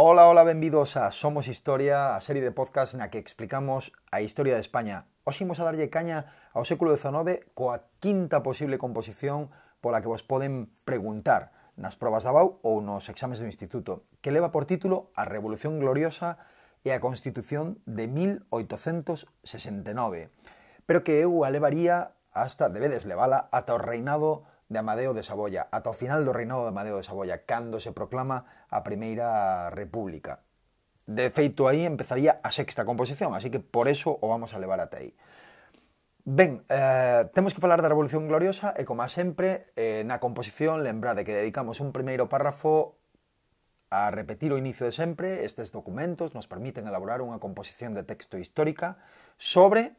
Ola, ola, benvidos a Somos Historia, a serie de podcast na que explicamos a historia de España. Hoxe imos a darlle caña ao século XIX coa quinta posible composición pola que vos poden preguntar nas probas da BAU ou nos exames do Instituto, que leva por título A Revolución Gloriosa e a Constitución de 1869, pero que eu a levaría hasta, debedes levala, ata o reinado de Amadeo de Saboya, ata o final do reinado de Amadeo de Saboya, cando se proclama a Primeira República. De feito, aí empezaría a sexta composición, así que por eso o vamos a levar ata aí. Ben, eh, temos que falar da Revolución Gloriosa e, como a sempre, eh, na composición lembrade que dedicamos un primeiro párrafo a repetir o inicio de sempre. Estes documentos nos permiten elaborar unha composición de texto histórica sobre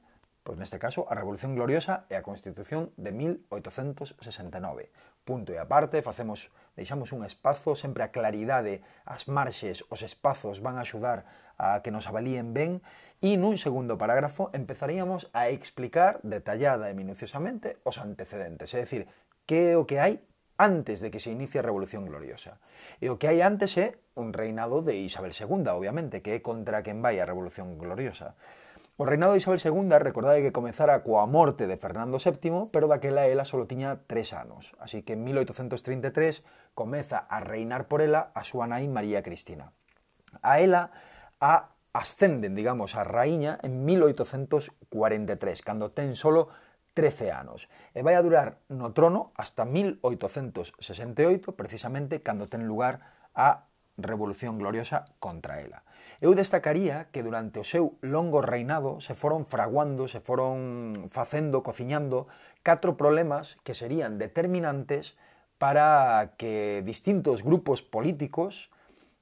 Pois neste caso, a Revolución Gloriosa e a Constitución de 1869. Punto e aparte, facemos, deixamos un espazo, sempre a claridade, as marxes, os espazos van a axudar a que nos avalíen ben e nun segundo parágrafo empezaríamos a explicar detallada e minuciosamente os antecedentes, é dicir, que é o que hai antes de que se inicie a Revolución Gloriosa. E o que hai antes é un reinado de Isabel II, obviamente, que é contra quen vai a Revolución Gloriosa. O reinado de Isabel II recordade que comezara coa morte de Fernando VII, pero daquela ela só tiña tres anos, así que en 1833 comeza a reinar por ela a súa nai María Cristina. A ela a ascenden, digamos, a raíña en 1843, cando ten solo 13 anos, e vai a durar no trono hasta 1868, precisamente cando ten lugar a Revolución Gloriosa contra ela. Eu destacaría que durante o seu longo reinado se foron fraguando, se foron facendo, cociñando, catro problemas que serían determinantes para que distintos grupos políticos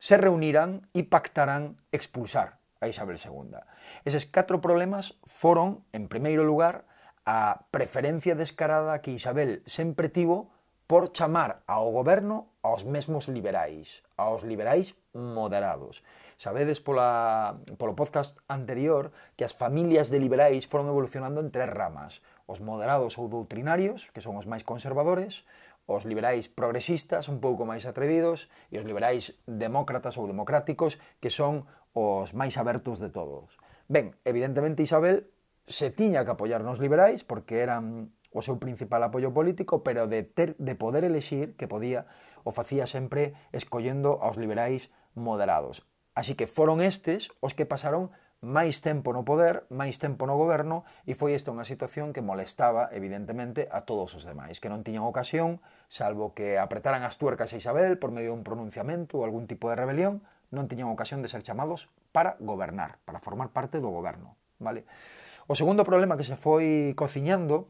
se reunirán e pactarán expulsar a Isabel II. Eses catro problemas foron, en primeiro lugar, a preferencia descarada que Isabel sempre tivo por chamar ao goberno aos mesmos liberais, aos liberais moderados. Sabedes pola, polo podcast anterior que as familias de liberais foron evolucionando en tres ramas. Os moderados ou doutrinarios, que son os máis conservadores, os liberais progresistas, un pouco máis atrevidos, e os liberais demócratas ou democráticos, que son os máis abertos de todos. Ben, evidentemente Isabel se tiña que apoiar nos liberais porque eran o seu principal apoio político, pero de, ter, de poder elexir que podía o facía sempre escollendo aos liberais moderados. Así que foron estes os que pasaron máis tempo no poder, máis tempo no goberno, e foi esta unha situación que molestaba, evidentemente, a todos os demais, que non tiñan ocasión, salvo que apretaran as tuercas a Isabel por medio dun pronunciamento ou algún tipo de rebelión, non tiñan ocasión de ser chamados para gobernar, para formar parte do goberno. Vale? O segundo problema que se foi cociñando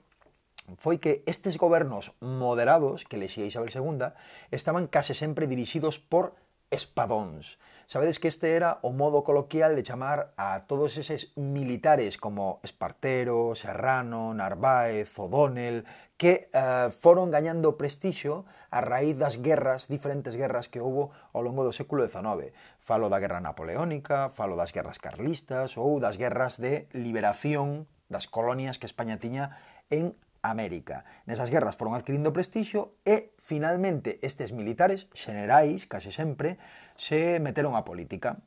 foi que estes gobernos moderados que lexía Isabel II estaban case sempre dirixidos por espadóns. Sabedes que este era o modo coloquial de chamar a todos eses militares como Espartero, Serrano, Narváez, O'Donnell, que eh, foron gañando prestixio a raíz das guerras, diferentes guerras que houbo ao longo do século XIX. Falo da guerra napoleónica, falo das guerras carlistas ou das guerras de liberación das colonias que España tiña en América. Nesas guerras foron adquirindo prestixio e, finalmente, estes militares xenerais, case sempre, se meteron a política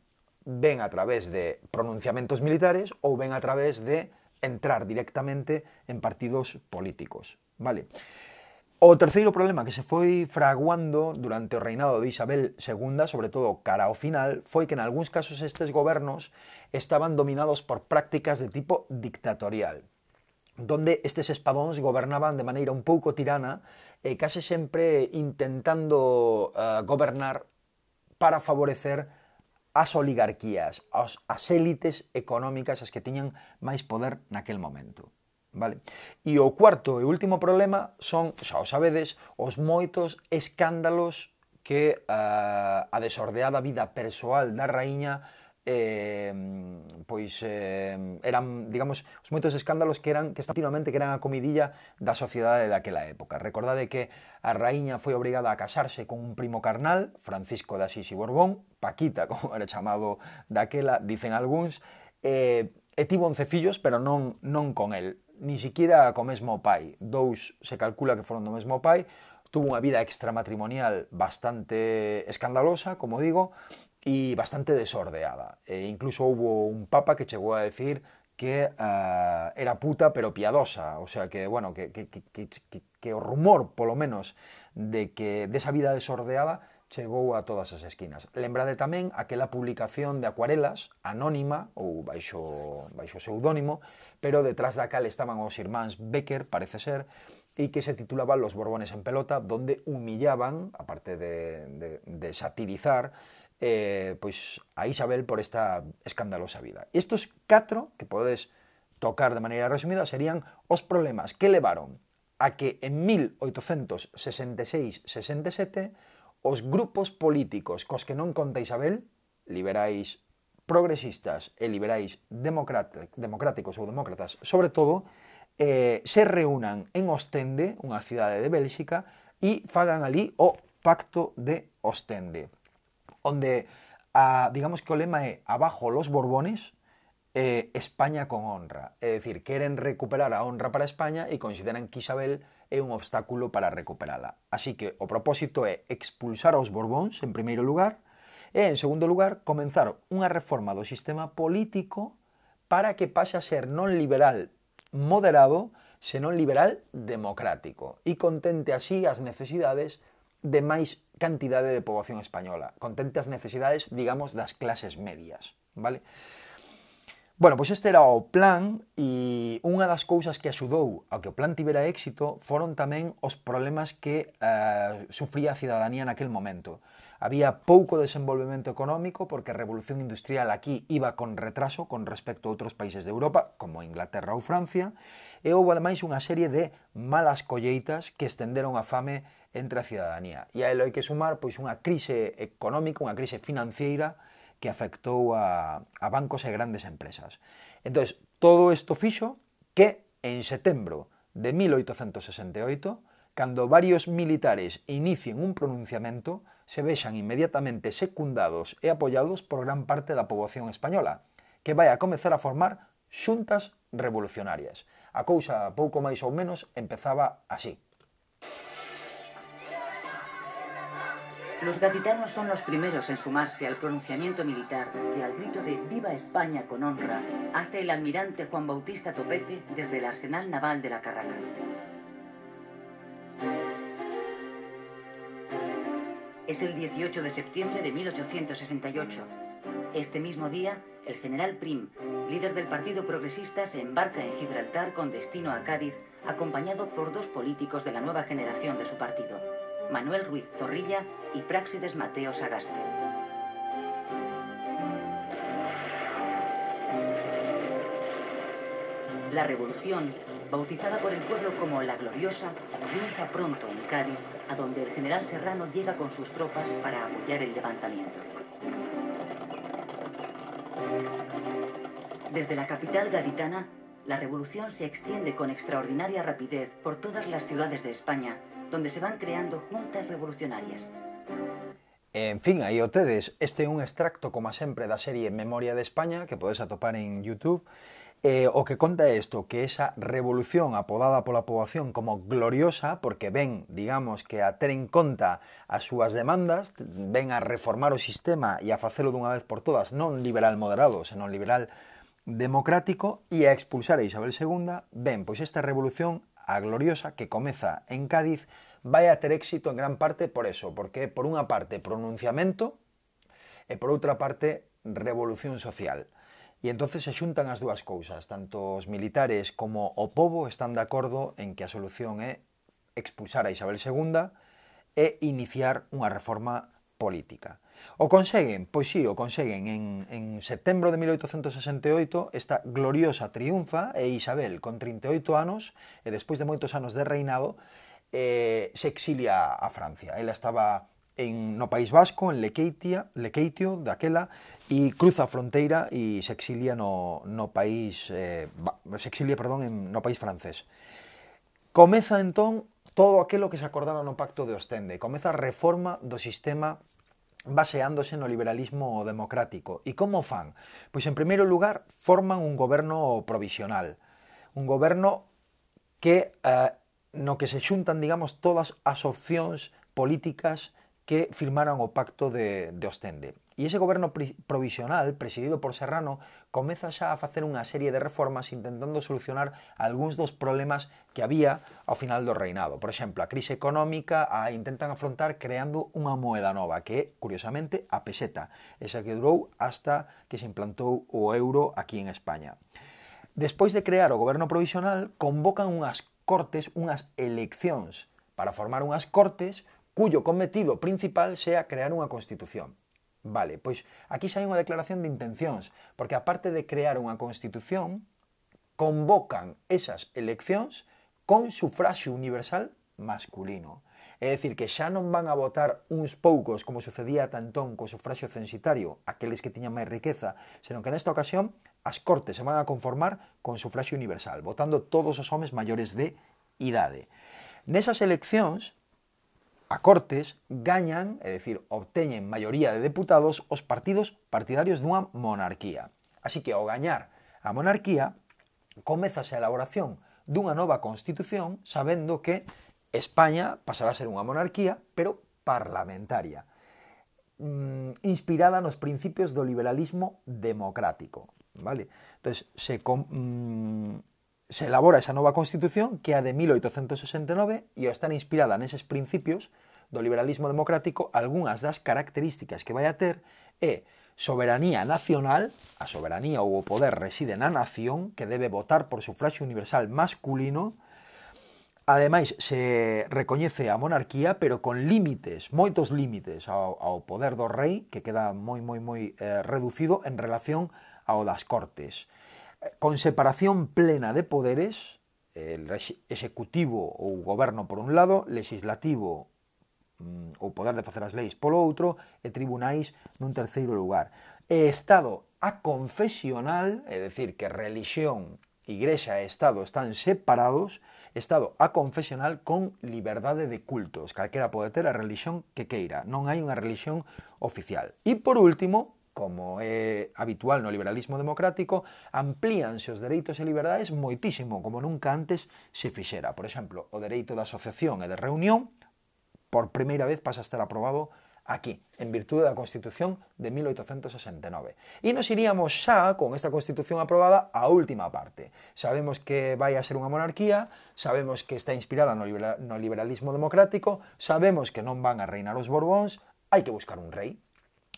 ben a través de pronunciamentos militares ou ben a través de entrar directamente en partidos políticos. Vale. O terceiro problema que se foi fraguando durante o reinado de Isabel II, sobre todo cara ao final, foi que en algúns casos estes gobernos estaban dominados por prácticas de tipo dictatorial donde estes espadóns gobernaban de maneira un pouco tirana e case sempre intentando uh, gobernar para favorecer as oligarquías, as, as élites económicas as que tiñan máis poder naquel momento. Vale? E o cuarto e último problema son, xa o sabedes, os moitos escándalos que uh, a desordeada vida persoal da raíña eh, pois eh, eran, digamos, os moitos escándalos que eran que continuamente que eran a comidilla da sociedade daquela época. Recordade que a raíña foi obrigada a casarse con un primo carnal, Francisco de Asís y Borbón, Paquita, como era chamado daquela, dicen algúns, eh, e tivo 11 fillos, pero non, non con el, ni siquiera co mesmo pai. Dous se calcula que foron do mesmo pai, tuvo unha vida extramatrimonial bastante escandalosa, como digo, e bastante desordeada. E incluso hubo un papa que chegou a decir que uh, era puta pero piadosa, o sea que, bueno, que, que, que, que, o rumor, polo menos, de que desa vida desordeada chegou a todas as esquinas. Lembrade tamén aquela publicación de acuarelas anónima ou baixo, baixo pseudónimo, pero detrás da cal estaban os irmáns Becker, parece ser, e que se titulaba Los Borbones en pelota, donde humillaban, aparte de, de, de satirizar, eh, pois a Isabel por esta escandalosa vida. Estos catro que podes tocar de maneira resumida serían os problemas que levaron a que en 1866-67 os grupos políticos cos que non conta Isabel, liberais progresistas e liberais democráticos ou demócratas, sobre todo, eh, se reúnan en Ostende, unha cidade de Bélxica, e fagan ali o Pacto de Ostende. Onde, a, digamos que o lema é abajo los Borbones, eh, España con honra. É dicir, queren recuperar a honra para España e consideran que Isabel é un obstáculo para recuperala. Así que o propósito é expulsar aos Borbóns, en primeiro lugar, e, en segundo lugar, comenzar unha reforma do sistema político para que pase a ser non liberal moderado, senón liberal democrático e contente así as necesidades de máis cantidade de poboación española, contente as necesidades, digamos, das clases medias, vale? Bueno, pois este era o plan e unha das cousas que axudou a que o plan tivera éxito foron tamén os problemas que eh, sufría a cidadanía naquel momento. Había pouco desenvolvemento económico porque a revolución industrial aquí iba con retraso con respecto a outros países de Europa, como Inglaterra ou Francia, e E houve ademais unha serie de malas colleitas que estenderon a fame entre a ciudadanía. E a elo hai que sumar pois unha crise económica, unha crise financiera que afectou a, a bancos e grandes empresas. Entón, todo isto fixo que en setembro de 1868, cando varios militares inicien un pronunciamento, se vexan inmediatamente secundados e apoiados por gran parte da poboación española, que vai a comezar a formar xuntas revolucionarias. A cousa, pouco máis ou menos, empezaba así. Los gaditanos son los primeros en sumarse al pronunciamiento militar que al grito de Viva España con honra hace el almirante Juan Bautista Topete desde el arsenal naval de la Carraca. Es el 18 de septiembre de 1868. Este mismo día, el general Prim, líder del Partido Progresista, se embarca en Gibraltar con destino a Cádiz, acompañado por dos políticos de la nueva generación de su partido. Manuel Ruiz Zorrilla y Práxides Mateo Sagaste. La revolución, bautizada por el pueblo como la Gloriosa, triunfa pronto en Cádiz, a donde el general Serrano llega con sus tropas para apoyar el levantamiento. Desde la capital gaditana, la revolución se extiende con extraordinaria rapidez por todas las ciudades de España, donde se van creando juntas revolucionarias. En fin, aí o tedes, este é un extracto, como sempre, da serie Memoria de España, que podes atopar en Youtube, Eh, o que conta é isto, que esa revolución apodada pola poboación como gloriosa, porque ven, digamos, que a ter en conta as súas demandas, ven a reformar o sistema e a facelo dunha vez por todas, non liberal moderado, senón liberal democrático e a expulsar a Isabel II, ben, pois esta revolución a gloriosa que comeza en Cádiz vai a ter éxito en gran parte por eso, porque por unha parte pronunciamento e por outra parte revolución social. E entonces se xuntan as dúas cousas, tanto os militares como o povo están de acordo en que a solución é expulsar a Isabel II e iniciar unha reforma política. O conseguen, pois sí, o conseguen en, en setembro de 1868 esta gloriosa triunfa e Isabel con 38 anos e despois de moitos anos de reinado eh, se exilia a Francia. Ela estaba en, no País Vasco, en Lequeitia, Lequeitio, daquela, e cruza a fronteira e se exilia no, no país eh, se exilia, perdón, en, no país francés. Comeza entón todo aquilo que se acordara no Pacto de Ostende, comeza a reforma do sistema baseándose no liberalismo democrático. E como fan? Pois, en primeiro lugar, forman un goberno provisional, un goberno que eh, no que se xuntan, digamos, todas as opcións políticas que firmaron o pacto de, de Ostende. E ese goberno provisional, presidido por Serrano, comeza xa a facer unha serie de reformas intentando solucionar algúns dos problemas que había ao final do reinado. Por exemplo, a crise económica a intentan afrontar creando unha moeda nova, que é, curiosamente, a peseta, esa que durou hasta que se implantou o euro aquí en España. Despois de crear o goberno provisional, convocan unhas cortes, unhas eleccións, para formar unhas cortes cuyo cometido principal sea crear unha constitución. Vale, pois aquí xa hai unha declaración de intencións, porque aparte de crear unha Constitución, convocan esas eleccións con sufraxio universal masculino. É dicir, que xa non van a votar uns poucos, como sucedía tantón co sufraxio censitario, aqueles que tiñan máis riqueza, senón que nesta ocasión as cortes se van a conformar con sufraxio universal, votando todos os homes maiores de idade. Nesas eleccións, a Cortes gañan, é dicir, obteñen maioría de deputados os partidos partidarios dunha monarquía. Así que ao gañar a monarquía, comezase a elaboración dunha nova constitución sabendo que España pasará a ser unha monarquía, pero parlamentaria, mm, inspirada nos principios do liberalismo democrático. Vale? Entonces, se, mm, se elabora esa nova Constitución que é a de 1869 e está inspirada neses principios do liberalismo democrático algunhas das características que vai a ter é soberanía nacional, a soberanía ou o poder reside na nación que debe votar por sufragio universal masculino, Ademais, se recoñece a monarquía, pero con límites, moitos límites ao, ao poder do rei, que queda moi, moi, moi eh, reducido en relación ao das cortes con separación plena de poderes, el executivo ou goberno por un lado, legislativo mm, ou poder de facer as leis polo outro e tribunais nun terceiro lugar. E Estado a confesional, é dicir, que religión, igrexa e Estado están separados, Estado a confesional con liberdade de cultos. Calquera pode ter a religión que queira, non hai unha religión oficial. E por último, como é habitual no liberalismo democrático, amplíanse os dereitos e liberdades moitísimo, como nunca antes se fixera. Por exemplo, o dereito da asociación e de reunión, por primeira vez pasa a estar aprobado aquí, en virtude da Constitución de 1869. E nos iríamos xa, con esta Constitución aprobada, á última parte. Sabemos que vai a ser unha monarquía, sabemos que está inspirada no, liberalismo democrático, sabemos que non van a reinar os Borbóns, hai que buscar un rei,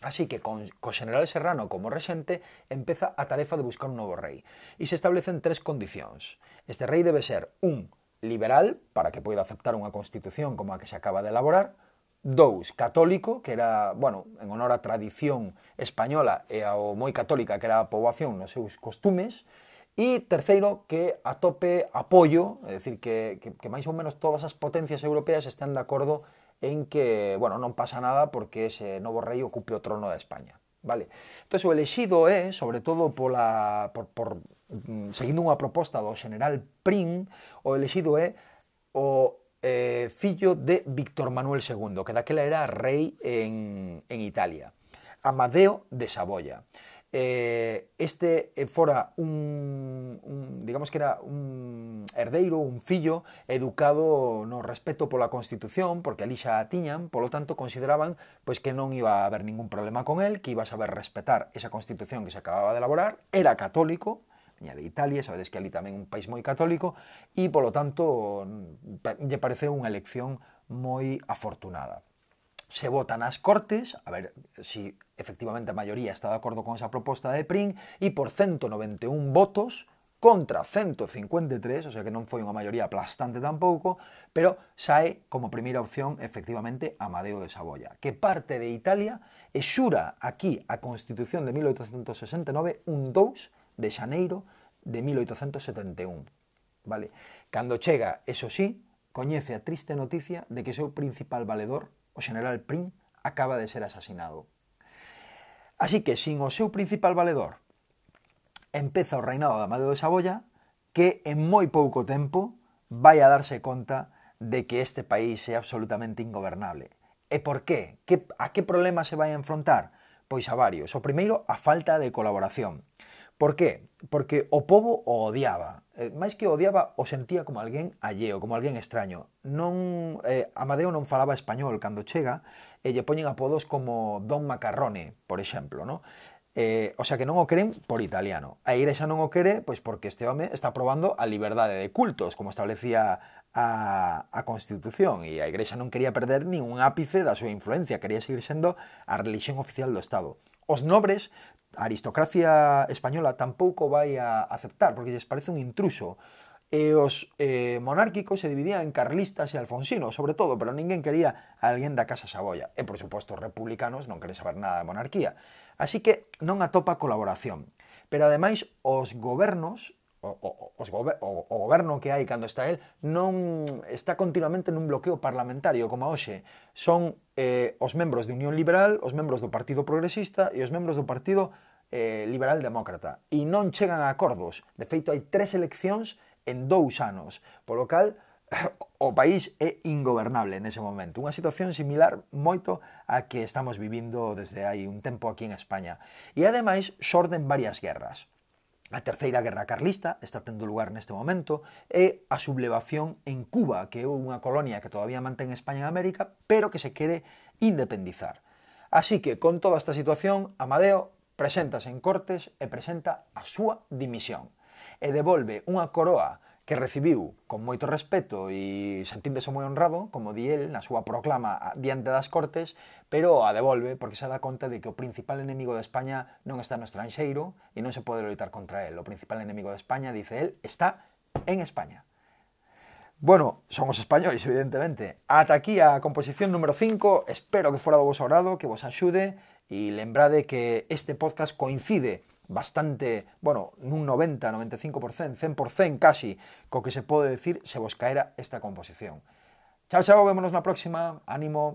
Así que con, co General Serrano como rexente empeza a tarefa de buscar un novo rei. E se establecen tres condicións. Este rei debe ser un liberal para que poida aceptar unha constitución como a que se acaba de elaborar, dous católico, que era, bueno, en honor á tradición española e ao moi católica que era a poboación nos seus costumes, E terceiro, que atope apoio, é dicir, que, que, que máis ou menos todas as potencias europeas están de acordo en que, bueno, non pasa nada porque ese novo rei ocupe o trono de España. Vale? Entón, o elexido é, sobre todo pola, por, por, mm, seguindo unha proposta do general Prim, o elexido é o eh, fillo de Víctor Manuel II, que daquela era rei en, en Italia, Amadeo de Saboya eh, este eh, fora un, un, digamos que era un herdeiro, un fillo educado no respeto pola Constitución, porque ali xa a tiñan, polo tanto consideraban pois que non iba a haber ningún problema con el, que iba a saber respetar esa Constitución que se acababa de elaborar, era católico, viña de Italia, sabedes que ali tamén un país moi católico, e polo tanto lle pareceu unha elección moi afortunada se vota nas Cortes, a ver se si efectivamente a maioría está de acordo con esa proposta de PRIN, e por 191 votos contra 153, o sea que non foi unha maioría aplastante tampouco, pero sae como primeira opción efectivamente Amadeo de Saboya, que parte de Italia e xura aquí a Constitución de 1869 un 2 de xaneiro de 1871. Vale? Cando chega, eso sí, coñece a triste noticia de que seu principal valedor o general Prim acaba de ser asasinado. Así que, sin o seu principal valedor, empeza o reinado de Amadeo de Saboya, que en moi pouco tempo vai a darse conta de que este país é absolutamente ingobernable. E por qué? Que, a que problema se vai a enfrontar? Pois a varios. O primeiro, a falta de colaboración. Por qué? Porque o povo o odiaba eh, máis que o odiaba, o sentía como alguén alleo, como alguén extraño. Non, eh, Amadeo non falaba español cando chega, e lle poñen apodos como Don Macarrone, por exemplo, no? Eh, o sea que non o queren por italiano. A Igrexa non o quere pois porque este home está probando a liberdade de cultos, como establecía a, a Constitución e a Igrexa non quería perder nin un ápice da súa influencia, quería seguir sendo a religión oficial do Estado. Os nobres a aristocracia española tampouco vai a aceptar, porque lles parece un intruso. E os eh, monárquicos se dividían en carlistas e alfonsinos, sobre todo, pero ninguén quería a alguén da Casa Saboya. E, por suposto, os republicanos non queren saber nada de monarquía. Así que non atopa colaboración. Pero, ademais, os gobernos o, os gober o, o goberno que hai cando está el non está continuamente nun bloqueo parlamentario como hoxe son eh, os membros de Unión Liberal, os membros do Partido Progresista e os membros do Partido eh, Liberal Demócrata e non chegan a acordos. De feito, hai tres eleccións en dous anos, polo cal o país é ingobernable nese momento. Unha situación similar moito a que estamos vivindo desde hai un tempo aquí en España. E ademais xorden varias guerras. A Terceira Guerra Carlista está tendo lugar neste momento e a sublevación en Cuba, que é unha colonia que todavía mantén España en América, pero que se quere independizar. Así que, con toda esta situación, Amadeo preséntase en Cortes e presenta a súa dimisión e devolve unha coroa que recibiu con moito respeto e sentíndose moi honrado, como di el, na súa proclama diante das Cortes, pero a devolve porque se dá conta de que o principal enemigo de España non está no estranxeiro e non se pode loitar contra el. O principal enemigo de España, dice el, está en España. Bueno, son os españoles, evidentemente. Ata aquí a composición número 5. Espero que fora do vos agrado, que vos axude e lembrade que este podcast coincide bastante, bueno, nun 90, 95%, 100% casi, co que se pode decir se vos caera esta composición. Chao, chao, vémonos na próxima. Ánimo.